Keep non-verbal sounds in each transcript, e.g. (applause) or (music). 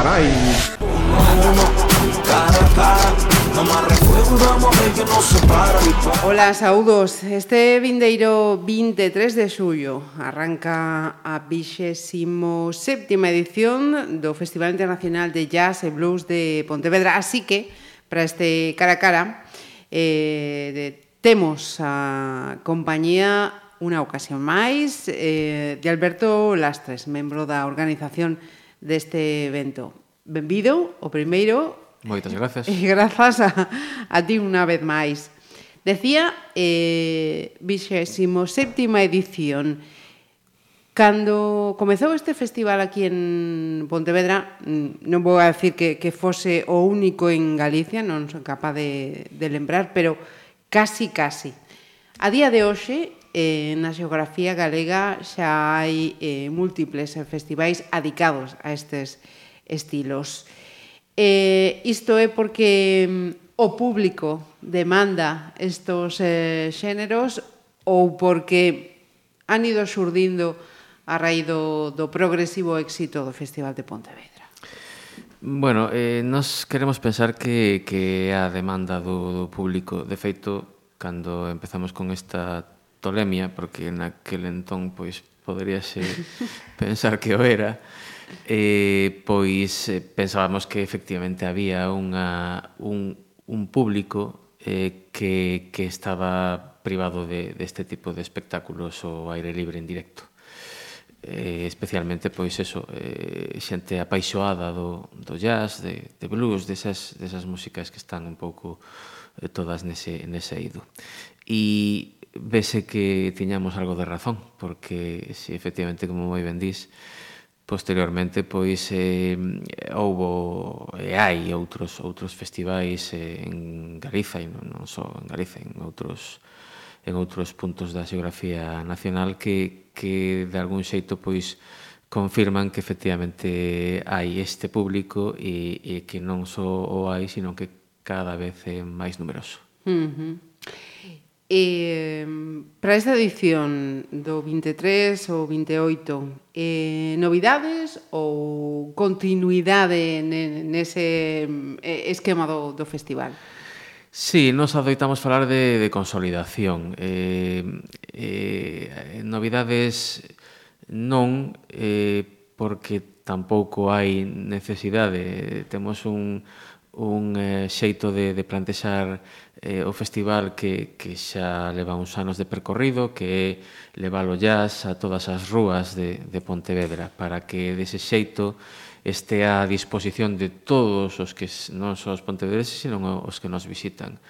caray. Ola, saúdos. Este vindeiro 23 de xullo arranca a 27ª edición do Festival Internacional de Jazz e Blues de Pontevedra, así que para este cara a cara eh, de, temos a compañía unha ocasión máis eh, de Alberto Lastres, membro da organización deste evento. Benvido, o primeiro. Moitas (laughs) grazas. E grazas a, a ti unha vez máis. Decía, eh, 27ª edición, Cando comezou este festival aquí en Pontevedra, mm, non vou a decir que, que fose o único en Galicia, non son capaz de, de lembrar, pero casi, casi. A día de hoxe eh, na xeografía galega xa hai eh, múltiples eh, festivais adicados a estes estilos. Eh, isto é porque mm, o público demanda estos eh, xéneros ou porque han ido xurdindo a raíz do, do progresivo éxito do Festival de Pontevedra? Bueno, eh, nos queremos pensar que, que é a demanda do, do público. De feito, cando empezamos con esta tolemia, porque naquel entón pois poderíase (laughs) pensar que o era, eh, pois eh, pensábamos que efectivamente había unha, un, un público eh, que, que estaba privado de, deste tipo de espectáculos ao aire libre en directo. Eh, especialmente pois eso, eh, xente apaixoada do, do jazz, de, de blues, desas, desas músicas que están un pouco eh, todas nese, nese ido e vese que tiñamos algo de razón, porque se efectivamente, como moi ben dís, posteriormente pois eh, houbo e hai outros outros festivais eh, en Galiza e non, non só en Galiza, en outros en outros puntos da xeografía nacional que, que de algún xeito pois confirman que efectivamente hai este público e, e que non só o hai, sino que cada vez é máis numeroso. Uh -huh. Eh, para esta edición do 23 ou 28, eh, novidades ou continuidade nese esquema do, do festival? Sí, nos adoitamos falar de, de consolidación. Eh, eh, novidades non, eh, porque tampouco hai necesidade. Temos un, un eh, xeito de, de plantexar eh, o festival que, que xa leva uns anos de percorrido, que é levar o jazz a todas as rúas de, de Pontevedra, para que dese xeito este a disposición de todos os que non só os pontevedreses, sino os que nos visitan.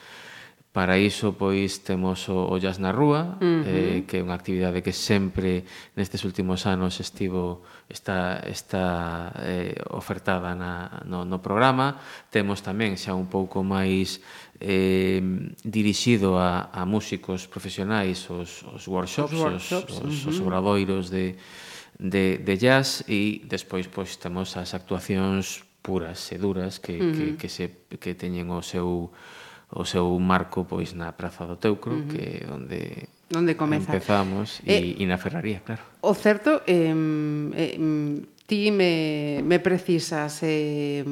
Para iso, pois, temos o, o Jazz na Rúa, uh -huh. eh, que é unha actividade que sempre nestes últimos anos estivo está, está eh, ofertada na, no, no programa. Temos tamén xa un pouco máis eh, dirixido a, a músicos profesionais os, os workshops, os, workshops, os, os, uh -huh. os obradoiros de, de, de jazz e despois pois temos as actuacións puras e duras que, uh -huh. que, que, se, que teñen o seu o seu marco pois na Praza do Teucro, uh -huh. que onde onde comeza. Empezamos e, eh, e na Ferraría, claro. O certo, eh, eh, ti me, me precisas eh,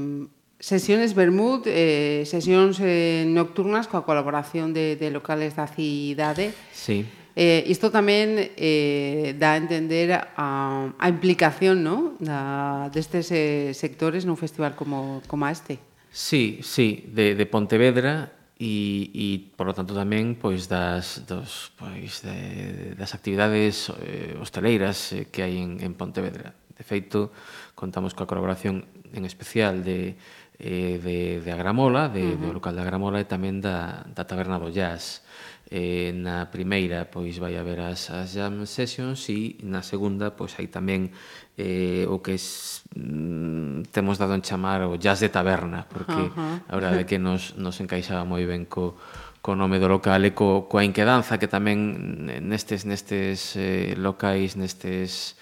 Sesiones Bermud, eh, sesións eh, nocturnas coa colaboración de, de locales da cidade. Sí. Eh, isto tamén eh, dá a entender a, a implicación no? da, destes eh, sectores nun festival como, como este. Sí, sí, de, de Pontevedra e, e por lo tanto tamén pois das dos pois de, das actividades eh, hosteleiras eh, que hai en, en Pontevedra. De feito, contamos coa colaboración en especial de eh, de, de Agramola, de, uh -huh. do local de Agramola e tamén da, da Taberna do Jazz. Eh, na primeira pois vai haber as, as jam sessions e na segunda pois hai tamén eh, o que es, mm, temos dado en chamar o jazz de taberna porque uh -huh. a verdade que nos, nos encaixaba moi ben co, co nome do local e co, coa inquedanza que tamén nestes nestes eh, locais, nestes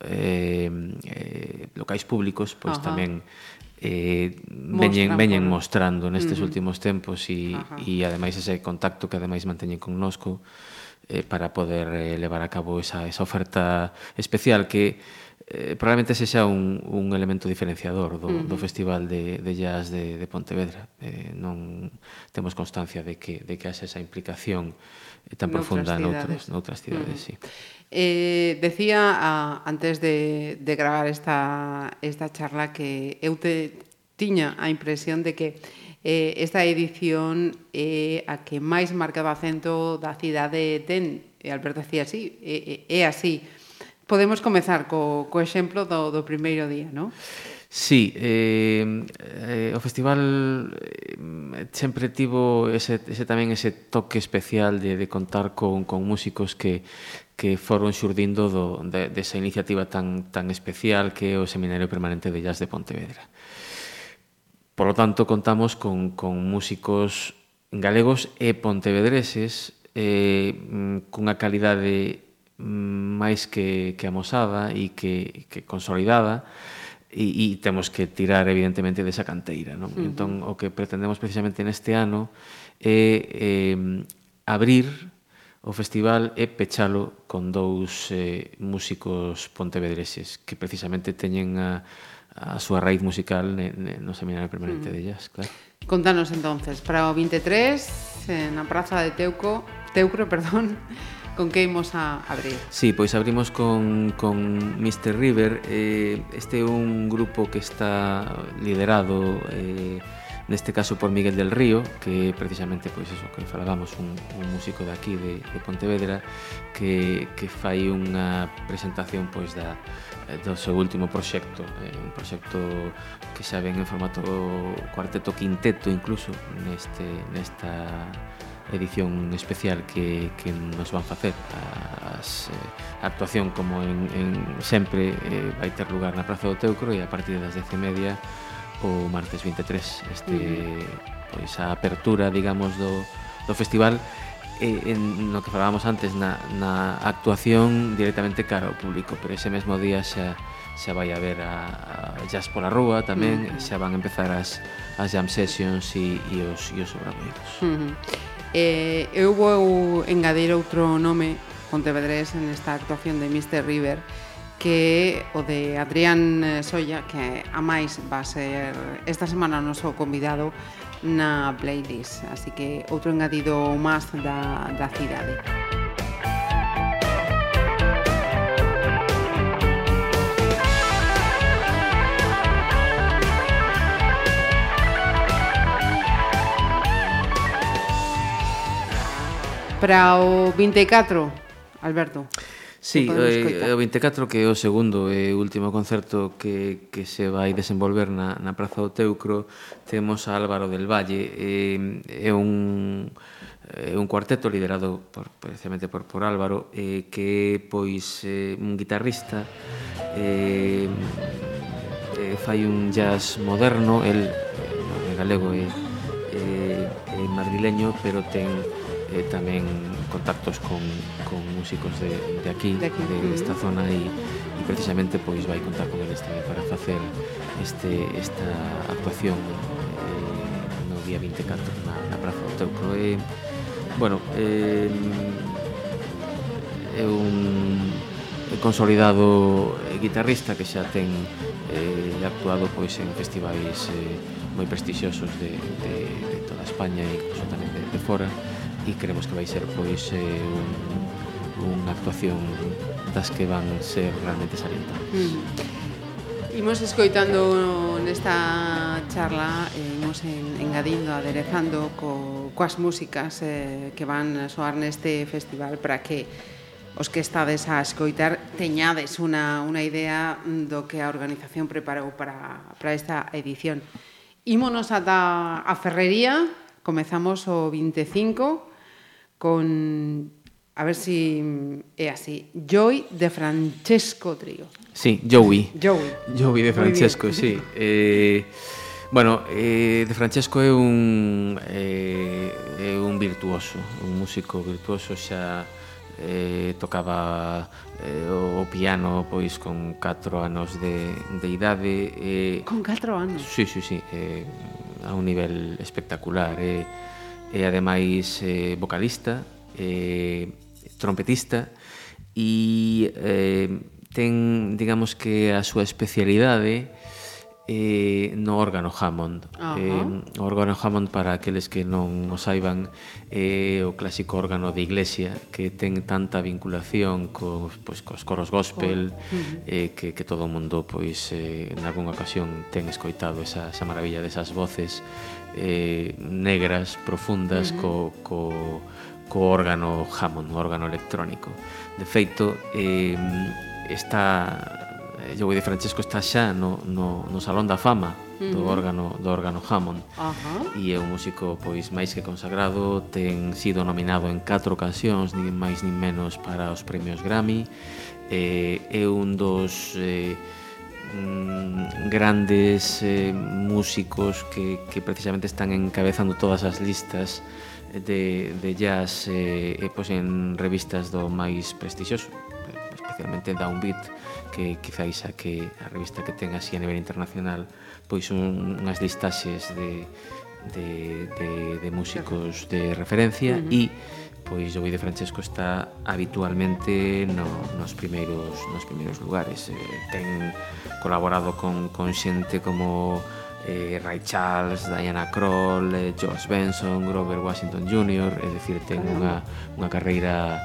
eh, eh, locais públicos, pois Ajá. tamén eh, veñen, veñen mostrando nestes uh -huh. últimos tempos e, e ademais ese contacto que ademais manteñen connosco eh, para poder eh, levar a cabo esa, esa oferta especial que eh, probablemente sexa un, un elemento diferenciador do, uh -huh. do Festival de, de Jazz de, de Pontevedra. Eh, non temos constancia de que, de que haxe esa implicación eh, tan noutras profunda noutras, noutras cidades. Uh -huh. sí. Eh, decía a, antes de, de gravar esta, esta charla que eu te, tiña a impresión de que eh, esta edición é eh, a que máis marcado acento da cidade ten. E Alberto decía así, é, é, é así. Podemos comezar co, co exemplo do, do primeiro día, non? Sí, eh, eh, o festival eh, sempre tivo ese, ese tamén ese toque especial de, de contar con, con músicos que, que foron xurdindo do, de, desa iniciativa tan, tan especial que é o Seminario Permanente de Jazz de Pontevedra. Por lo tanto, contamos con, con músicos galegos e pontevedreses eh, cunha calidade mm, máis que, que amosada e que, que consolidada, e, e temos que tirar evidentemente desa canteira, non? Uh -huh. Entón o que pretendemos precisamente neste ano é eh, abrir o festival e pechalo con dous eh, músicos pontevedreses que precisamente teñen a, a súa raíz musical ne, ne, no Seminario Permanente uh -huh. de Jazz, claro. Contanos entonces, para o 23 eh, na Praza de Teuco, Teucro, (laughs) perdón, Con que imos a abrir? Sí, pois abrimos con, con Mr. River. Eh, este é un grupo que está liderado eh, neste caso por Miguel del Río, que precisamente pois eso que falábamos un, un músico de aquí de, de Pontevedra que, que fai unha presentación pois da do seu último proxecto, eh, un proxecto que xa ven en formato cuarteto quinteto incluso neste nesta edición especial que, que nos van facer as, eh, a actuación como en, en sempre eh, vai ter lugar na Praza do Teucro e a partir das 10 e media o martes 23 este, uh -huh. pois a apertura digamos do, do festival eh, en no que falábamos antes na, na actuación directamente cara ao público, pero ese mesmo día xa xa vai a ver a, a Jazz pola Rúa tamén, uh -huh. xa van a empezar as, as jam sessions e, e os, e os obradoiros. Uh -huh. Eh, eu vou engadir outro nome Pontevedrés en esta actuación de Mr. River que é o de Adrián eh, Soya, que a máis va ser esta semana o noso convidado na playlist. Así que outro engadido máis da, da cidade. Música Para o 24, Alberto. Sí, eh, o 24 que é o segundo e último concerto que, que se vai desenvolver na, na Praza do Teucro temos a Álvaro del Valle e, é un é un cuarteto liderado por, precisamente por, por Álvaro eh, que é pois eh, un guitarrista eh, eh, fai un jazz moderno el, el galego é, eh, é madrileño pero ten eh, tamén contactos con, con músicos de, de aquí, de aquí. De, esta mm. zona e, e precisamente pois vai contar con eles tamén para facer este, esta actuación eh, no día 24 na, na Praza do Teucro. E, bueno eh, é un consolidado eh, guitarrista que xa ten eh, actuado pois en festivais eh, moi prestixiosos de, de, de toda España e incluso tamén de, de fora e creemos que vai ser pois eh, un, unha actuación das que van ser realmente salientadas. Mm. Imos escoitando nesta charla, eh, imos en, engadindo, aderezando co, coas músicas eh, que van a soar neste festival para que os que estades a escoitar teñades unha, unha idea do que a organización preparou para, para esta edición. Ímonos ata a Ferrería, comezamos o 25 con a ver si é así, Joy de Francesco Trio. Sí, Joey. Joey. Joey de Francesco, sí. Eh, bueno, eh, de Francesco é un eh, é un virtuoso, un músico virtuoso xa eh, tocaba eh, o piano pois con 4 anos de, de idade eh, Con 4 anos? Sí, sí, sí eh, a un nivel espectacular eh, é ademais eh, vocalista, eh, trompetista e eh, ten, digamos que a súa especialidade eh, no órgano Hammond. Uh -huh. eh, o órgano Hammond, para aqueles que non o saiban, é eh, o clásico órgano de iglesia que ten tanta vinculación co, pois, cos coros gospel uh -huh. eh, que, que todo o mundo pois, eh, en algunha ocasión ten escoitado esa, esa maravilla desas voces eh, negras profundas uh -huh. co, co, co órgano Hammond, o órgano electrónico. De feito, eh, está eh, Joey de Francesco está xa no, no, no Salón da Fama do órgano do órgano Hammond. Uh -huh. E é un músico pois máis que consagrado, ten sido nominado en catro ocasións, nin máis nin menos para os premios Grammy. Eh, é un dos eh, mm, grandes eh, músicos que, que precisamente están encabezando todas as listas de, de jazz eh, pois en revistas do máis prestixioso especialmente Downbeat que quizáis a que a revista que ten así a nivel internacional pois un, unhas listaxes de, de, de, de músicos de referencia uh -huh. e pois o de Francesco está habitualmente no, nos primeiros nos primeiros lugares. Eh, ten colaborado con, con xente como eh, Ray Charles, Diana Kroll, eh, George Benson, Grover Washington Jr., é dicir, ten unha, unha carreira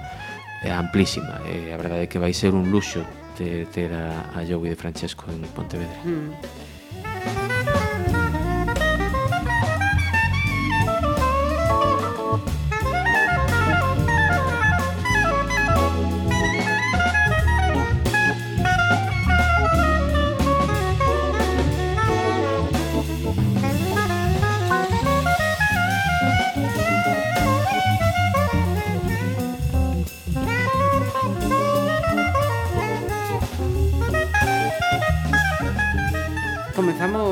eh, amplísima. Eh, a verdade é que vai ser un luxo ter, ter a, a Joey de Francesco en Pontevedra. Mm.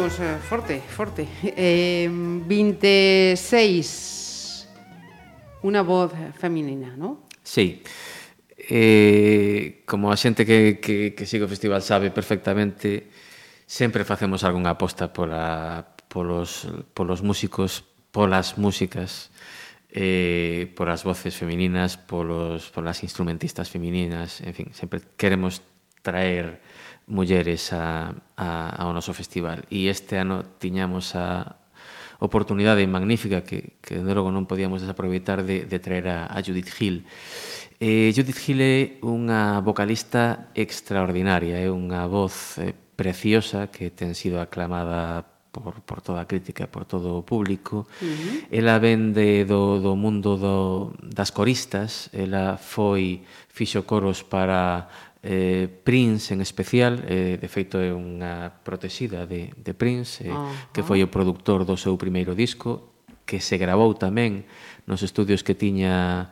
vamos eh, forte, forte. (laughs) Eh, 26 unha voz feminina, non? Sí. Eh, como a xente que, que, que sigue o festival sabe perfectamente, sempre facemos algunha aposta pola, polos, polos músicos, polas músicas, eh, polas voces femininas, polos, polas instrumentistas femininas, en fin, sempre queremos traer mulleres a, a, ao noso festival. E este ano tiñamos a oportunidade magnífica que, que de logo non podíamos desaproveitar de, de traer a, a Judith Hill. Eh, Judith Hill é unha vocalista extraordinaria, é unha voz eh, preciosa que ten sido aclamada por, por toda a crítica, por todo o público. Uh -huh. Ela vende do, do mundo do, das coristas, ela foi, fixo coros para eh, Prince en especial, eh, de feito é unha protexida de, de Prince, eh, uh -huh. que foi o productor do seu primeiro disco, que se grabou tamén nos estudios que tiña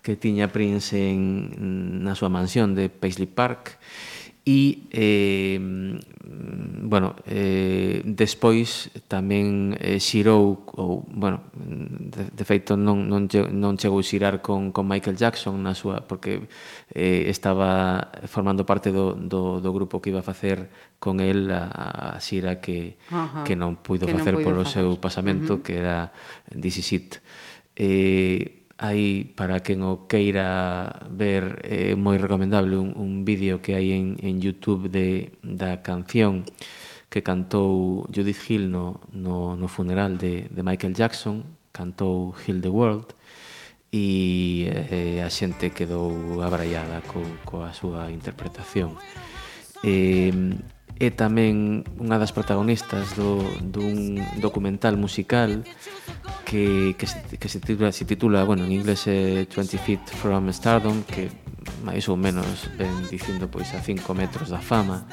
que tiña Prince en, na súa mansión de Paisley Park, e e eh, bueno, eh, despois tamén eh, xirou ou, bueno, de, de feito non, non, non chegou a xirar con, con Michael Jackson na súa, porque eh, estaba formando parte do, do, do grupo que iba a facer con el a, a xira que, Ajá, que non puido que facer non polo facer. seu pasamento, uh -huh. que era 17. Eh, hai para quen o queira ver é eh, moi recomendable un, un vídeo que hai en, en Youtube de, da canción que cantou Judith Hill no, no, no funeral de, de Michael Jackson cantou Heal the World e eh, a xente quedou abraiada co, coa súa interpretación. Eh, é tamén unha das protagonistas do, dun documental musical que, que, se, que se titula, se titula bueno, en inglés é 20 Feet from Stardom que máis ou menos ven dicindo pois a 5 metros da fama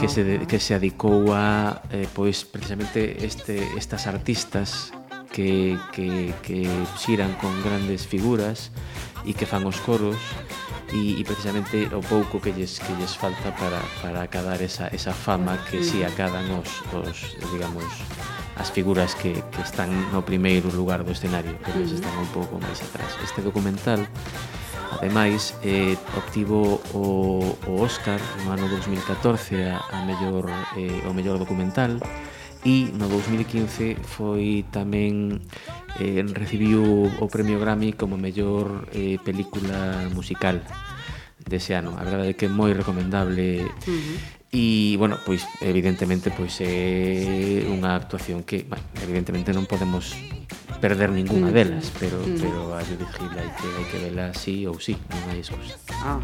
que se, que se adicou a eh, pois precisamente este, estas artistas que, que, que xiran con grandes figuras e que fan os coros e, e precisamente o pouco que lles, que lles falta para, para acadar esa, esa fama que si sí acadan os, os digamos, as figuras que, que están no primeiro lugar do escenario, que eles están un pouco máis atrás. Este documental Ademais, eh, obtivo o, o Oscar no ano 2014 a, a mellor, eh, o mellor documental e no 2015 foi tamén eh, recibiu o premio Grammy como mellor eh, película musical dese ano. A verdade é que é moi recomendable uh -huh. E, bueno, pois, evidentemente, pois é unha actuación que, bueno, evidentemente non podemos perder ninguna mm. delas, pero, mm. pero a Judith Hill hai que, hai que vela sí ou sí, non hai excusa. Ajá.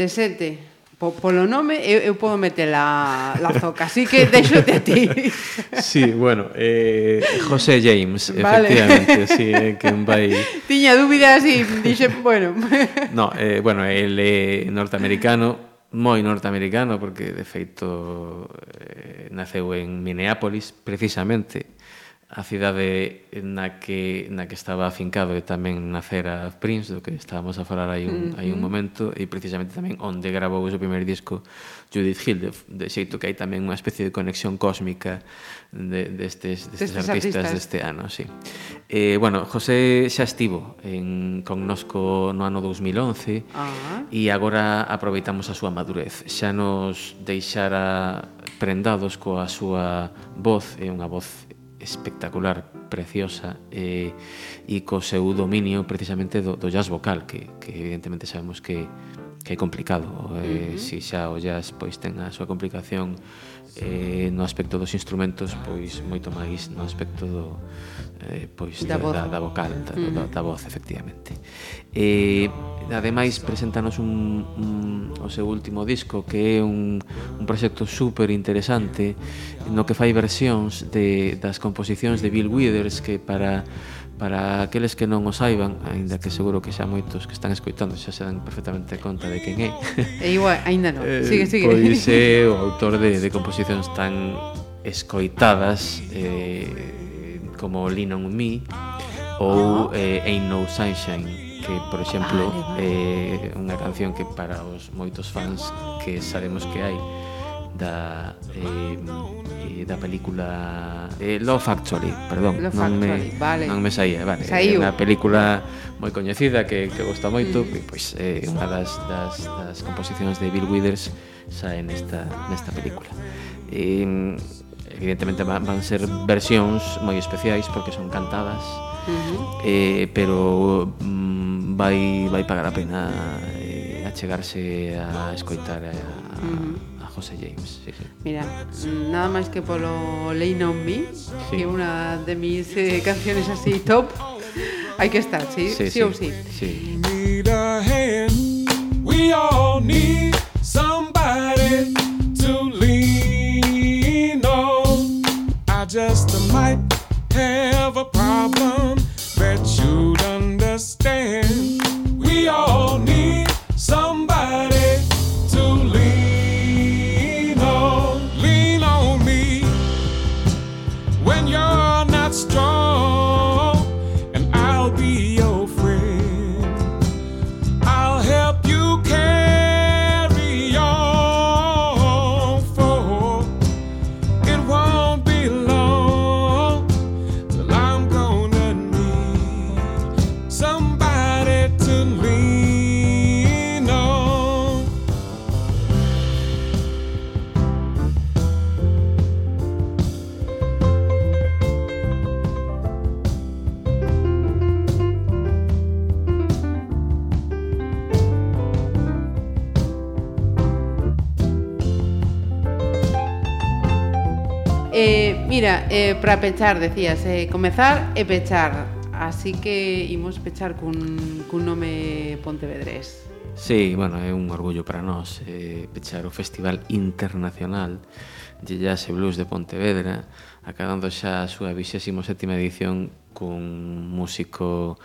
27 po, polo nome eu, eu podo meter la, la zoca, así que deixote a ti. (laughs) Sí, bueno, eh, José James, vale. efectivamente, sí, eh, que vai... (laughs) Tiña dúbidas e dixe, bueno... (laughs) No, eh, bueno, el é norteamericano, moi norteamericano, porque de feito eh, naceu en Minneapolis, precisamente, a cidade na que, na que estaba afincado e tamén nacera Prince, do que estábamos a falar hai un, mm -hmm. hai un momento, e precisamente tamén onde grabou o seu primeiro disco Judith Hill, de, de xeito que hai tamén unha especie de conexión cósmica de, destes, destes, destes artistas, artistas deste ano, sí. Eh, bueno, José xa estivo en, con nosco no ano 2011 ah. e agora aproveitamos a súa madurez. Xa nos deixara prendados coa súa voz, é unha voz espectacular, preciosa eh, e co seu dominio precisamente do, do jazz vocal que, que evidentemente sabemos que, que é complicado eh, uh -huh. si xa o jazz pois ten a súa complicación eh, no aspecto dos instrumentos pois moito máis no aspecto do eh, pois da, da, da vocal da, mm. da, da voz efectivamente eh, ademais preséntanos un, un, o seu último disco que é un, un proxecto super interesante no que fai versións de, das composicións de Bill Withers que para para aqueles que non o saiban, aínda que seguro que xa moitos que están escoitando xa se dan perfectamente conta de quen é. E igual, aínda non. Eh, sigue, sigue. Pois é o autor de, de composicións tan escoitadas eh, como Lean on Me ou eh, Ain't No Sunshine que, por exemplo, é eh, unha canción que para os moitos fans que sabemos que hai da eh, eh, da película eh, Love Actually, perdón, Love non Actually, me vale. non me saía, vale. Saiu. É unha película moi coñecida que que gosta moito, mm. e pois é eh, unha das, das das composicións de Bill Withers sae nesta nesta película. E evidentemente van ser versións moi especiais porque son cantadas. Uh -huh. eh, pero mm, vai vai pagar a pena eh, achegarse a escoitar eh, a, a, uh -huh José James. Sí, sí. Mira, nada máis que polo Lean on Me, sí. que é unha de mis eh, canciones así top, hai que estar, sí, sí, sí, sí ou sí. sí. Need a hand, we all need somebody to lean on. I just might have a problem Mira, eh, para pechar, decías, eh, comezar e pechar. Así que imos pechar cun, cun nome Pontevedrés. Sí, bueno, é un orgullo para nós eh, pechar o Festival Internacional de Jazz e Blues de Pontevedra, acabando xa a súa 27ª edición cun músico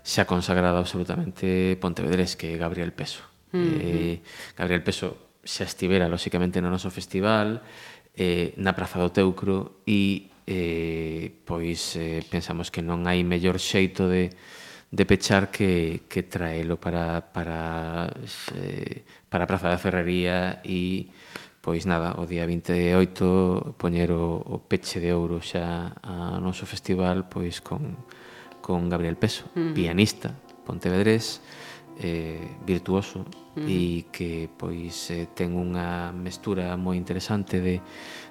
xa consagrado absolutamente pontevedrés que é Gabriel Peso. Uh -huh. eh, Gabriel Peso xa estivera, lóxicamente, no noso festival, eh, na Praza do Teucro e eh, pois eh, pensamos que non hai mellor xeito de, de pechar que, que traelo para, para, eh, para a Praza da Ferrería e pois nada, o día 28 poñer o, o peche de ouro xa a noso festival pois con, con Gabriel Peso, mm. pianista, pontevedrés, eh, virtuoso mm. e que pois eh, ten unha mestura moi interesante de,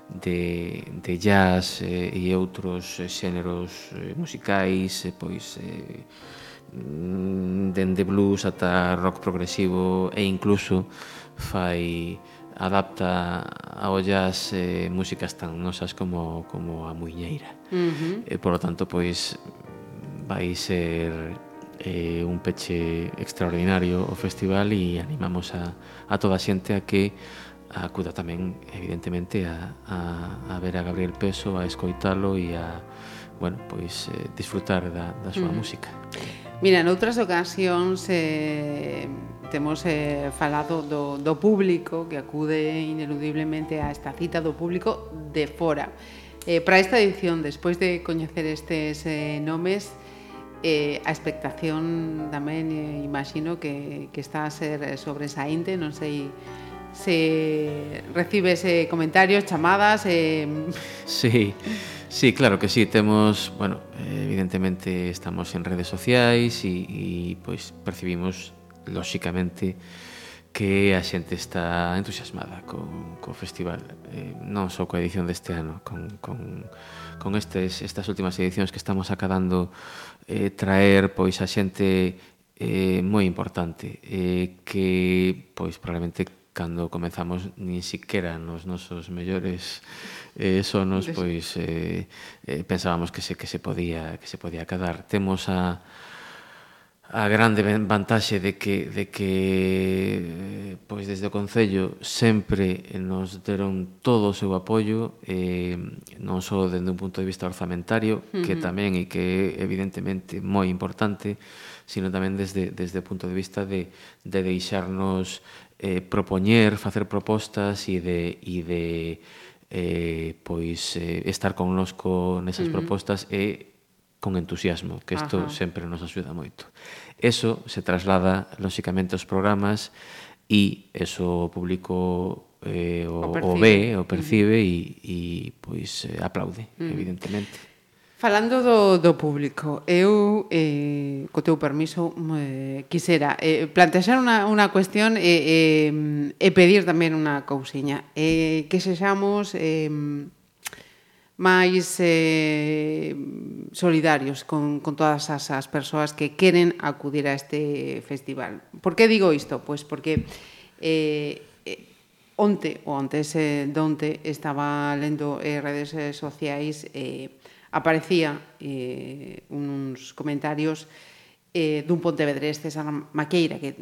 de, de jazz eh, e outros eh, xéneros eh, musicais eh, pois eh, dende blues ata rock progresivo e incluso fai adapta ao jazz eh, músicas tan nosas como, como a muiñeira. Uh -huh. E, por lo tanto, pois vai ser eh, un peche extraordinario o festival e animamos a, a toda a xente a que acuda tamén, evidentemente, a, a, a ver a Gabriel Peso, a escoitalo e a bueno, pois, eh, disfrutar da, da súa mm. música. Mira, noutras ocasións eh, temos eh, falado do, do público que acude ineludiblemente a esta cita do público de fora. Eh, para esta edición, despois de coñecer estes eh, nomes, Eh, a expectación tamén eh, imagino que, que está a ser sobresaínte, non sei se recibes eh, comentarios, chamadas... Eh... (laughs) Sí, sí, claro que sí, temos, bueno, evidentemente estamos en redes sociais e, e pois percibimos lóxicamente que a xente está entusiasmada co, co festival eh, non só coa edición deste ano con, con, con estes, estas últimas edicións que estamos acabando eh, traer pois a xente eh, moi importante eh, que pois probablemente cando comenzamos nin siquiera nos nosos mellores eh, sonos pois eh, eh, pensábamos que se que se podía que se podía quedar temos a a grande vantaxe de que, de que pois desde o Concello sempre nos deron todo o seu apoio eh, non só dende un punto de vista orzamentario uh -huh. que tamén e que é evidentemente moi importante sino tamén desde, desde o punto de vista de, de deixarnos eh, propoñer, facer propostas e de, e de eh, pois eh, estar connosco nesas uh -huh. propostas e con entusiasmo, que isto Ajá. sempre nos axuda moito. Eso se traslada, lóxicamente, aos programas e eso o público eh, o, o, o ve, o percibe e, uh -huh. pois, eh, aplaude, uh -huh. evidentemente. Falando do, do público, eu, eh, co teu permiso, eh, quisera eh, plantexar unha, unha cuestión e, eh, eh, e pedir tamén unha cousiña. Eh, que sexamos eh, máis eh, solidarios con, con todas as, as persoas que queren acudir a este festival. Por que digo isto? Pois porque eh, eh onte, ou antes eh, donte, estaba lendo eh, redes eh, sociais eh, aparecía eh, uns comentarios eh, dun pontevedrés César Maqueira que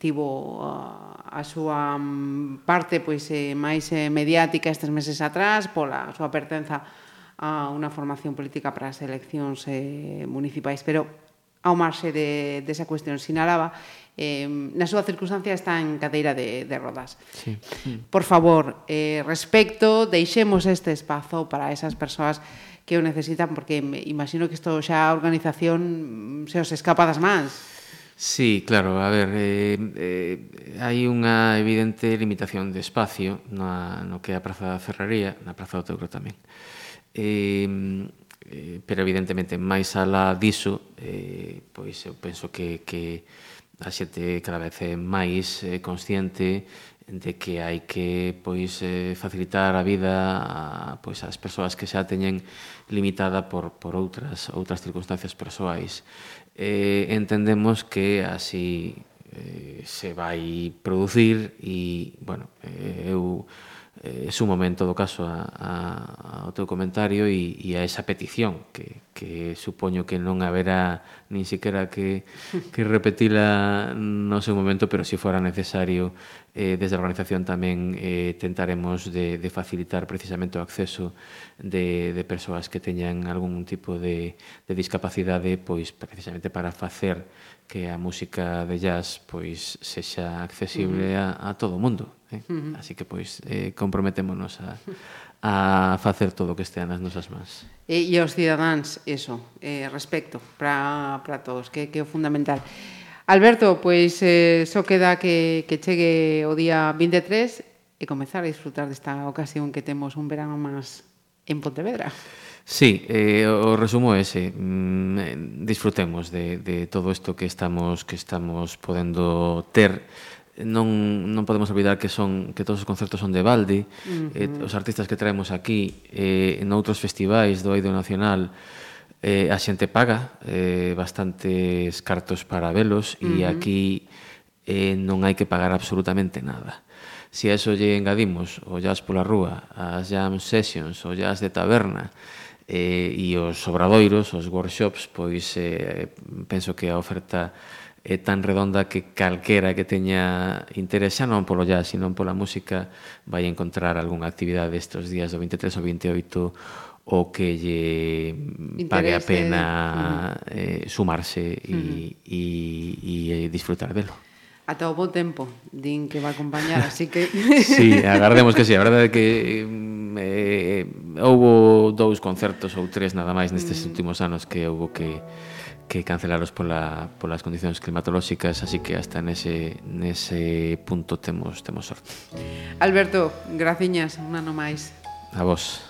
tivo uh, a súa parte pois, eh, máis eh, mediática estes meses atrás pola súa pertenza a unha formación política para as eleccións eh, municipais, pero ao marxe de, desa de cuestión sinalaba eh, na súa circunstancia está en cadeira de, de rodas. Sí. Por favor, eh, respecto, deixemos este espazo para esas persoas que o necesitan, porque imagino que isto xa a organización mm, se os escapa das mans. Sí, claro, a ver, eh, eh, hai unha evidente limitación de espacio na, no que é a Praza da Ferrería, na Praza do Teucro tamén. Eh, eh, pero evidentemente máis alá diso eh, pois eu penso que, que a xente cada vez é máis eh, consciente de que hai que pois eh, facilitar a vida a, pois ás persoas que xa teñen limitada por, por outras outras circunstancias persoais. Eh, entendemos que así eh, se vai producir e, bueno, eh, eu eh, súmome en todo caso a, a, ao teu comentario e, e a esa petición que, que supoño que non haberá nin siquiera que, que repetila no seu momento pero se si fora necesario eh, desde a organización tamén eh, tentaremos de, de facilitar precisamente o acceso de, de persoas que teñan algún tipo de, de discapacidade pois precisamente para facer que a música de jazz pois sexa accesible a, a todo o mundo. Eh? Uh -huh. Así que, pois, eh, comprometémonos a, a facer todo o que estea nas nosas mans. E, e aos cidadáns, eso, eh, respecto para para todos, que, que é o fundamental. Alberto, pois eh, só queda que, que chegue o día 23 e comezar a disfrutar desta ocasión que temos un verano máis en Pontevedra. Sí, eh, o resumo é ese. Mm, eh, disfrutemos de, de todo isto que estamos que estamos podendo ter non, non podemos olvidar que son que todos os concertos son de balde, uh -huh. eh, os artistas que traemos aquí eh, en outros festivais do Eido Nacional eh, a xente paga eh, bastantes cartos para velos uh -huh. e aquí eh, non hai que pagar absolutamente nada. Se si a eso lle engadimos o jazz pola rúa, as jam sessions, o jazz de taberna, eh, e os obradoiros, os workshops, pois eh, penso que a oferta é tan redonda que calquera que teña interés xa non polo jazz, sino pola música vai encontrar algunha actividade estes días do 23 ao 28 o que lle Interese. pague a pena mm. eh, sumarse e, uh -huh. e, e eh, disfrutar delo. Ata o bo tempo, din que va a acompañar, (laughs) así que... sí, agardemos que sí, a verdade é que mm, eh, houbo dous concertos ou tres nada máis nestes últimos anos que houbo que que cancelaros pola, polas condicións climatolóxicas, así que hasta nese, nese punto temos, temos sorte. Alberto, graciñas, un ano máis. A vos.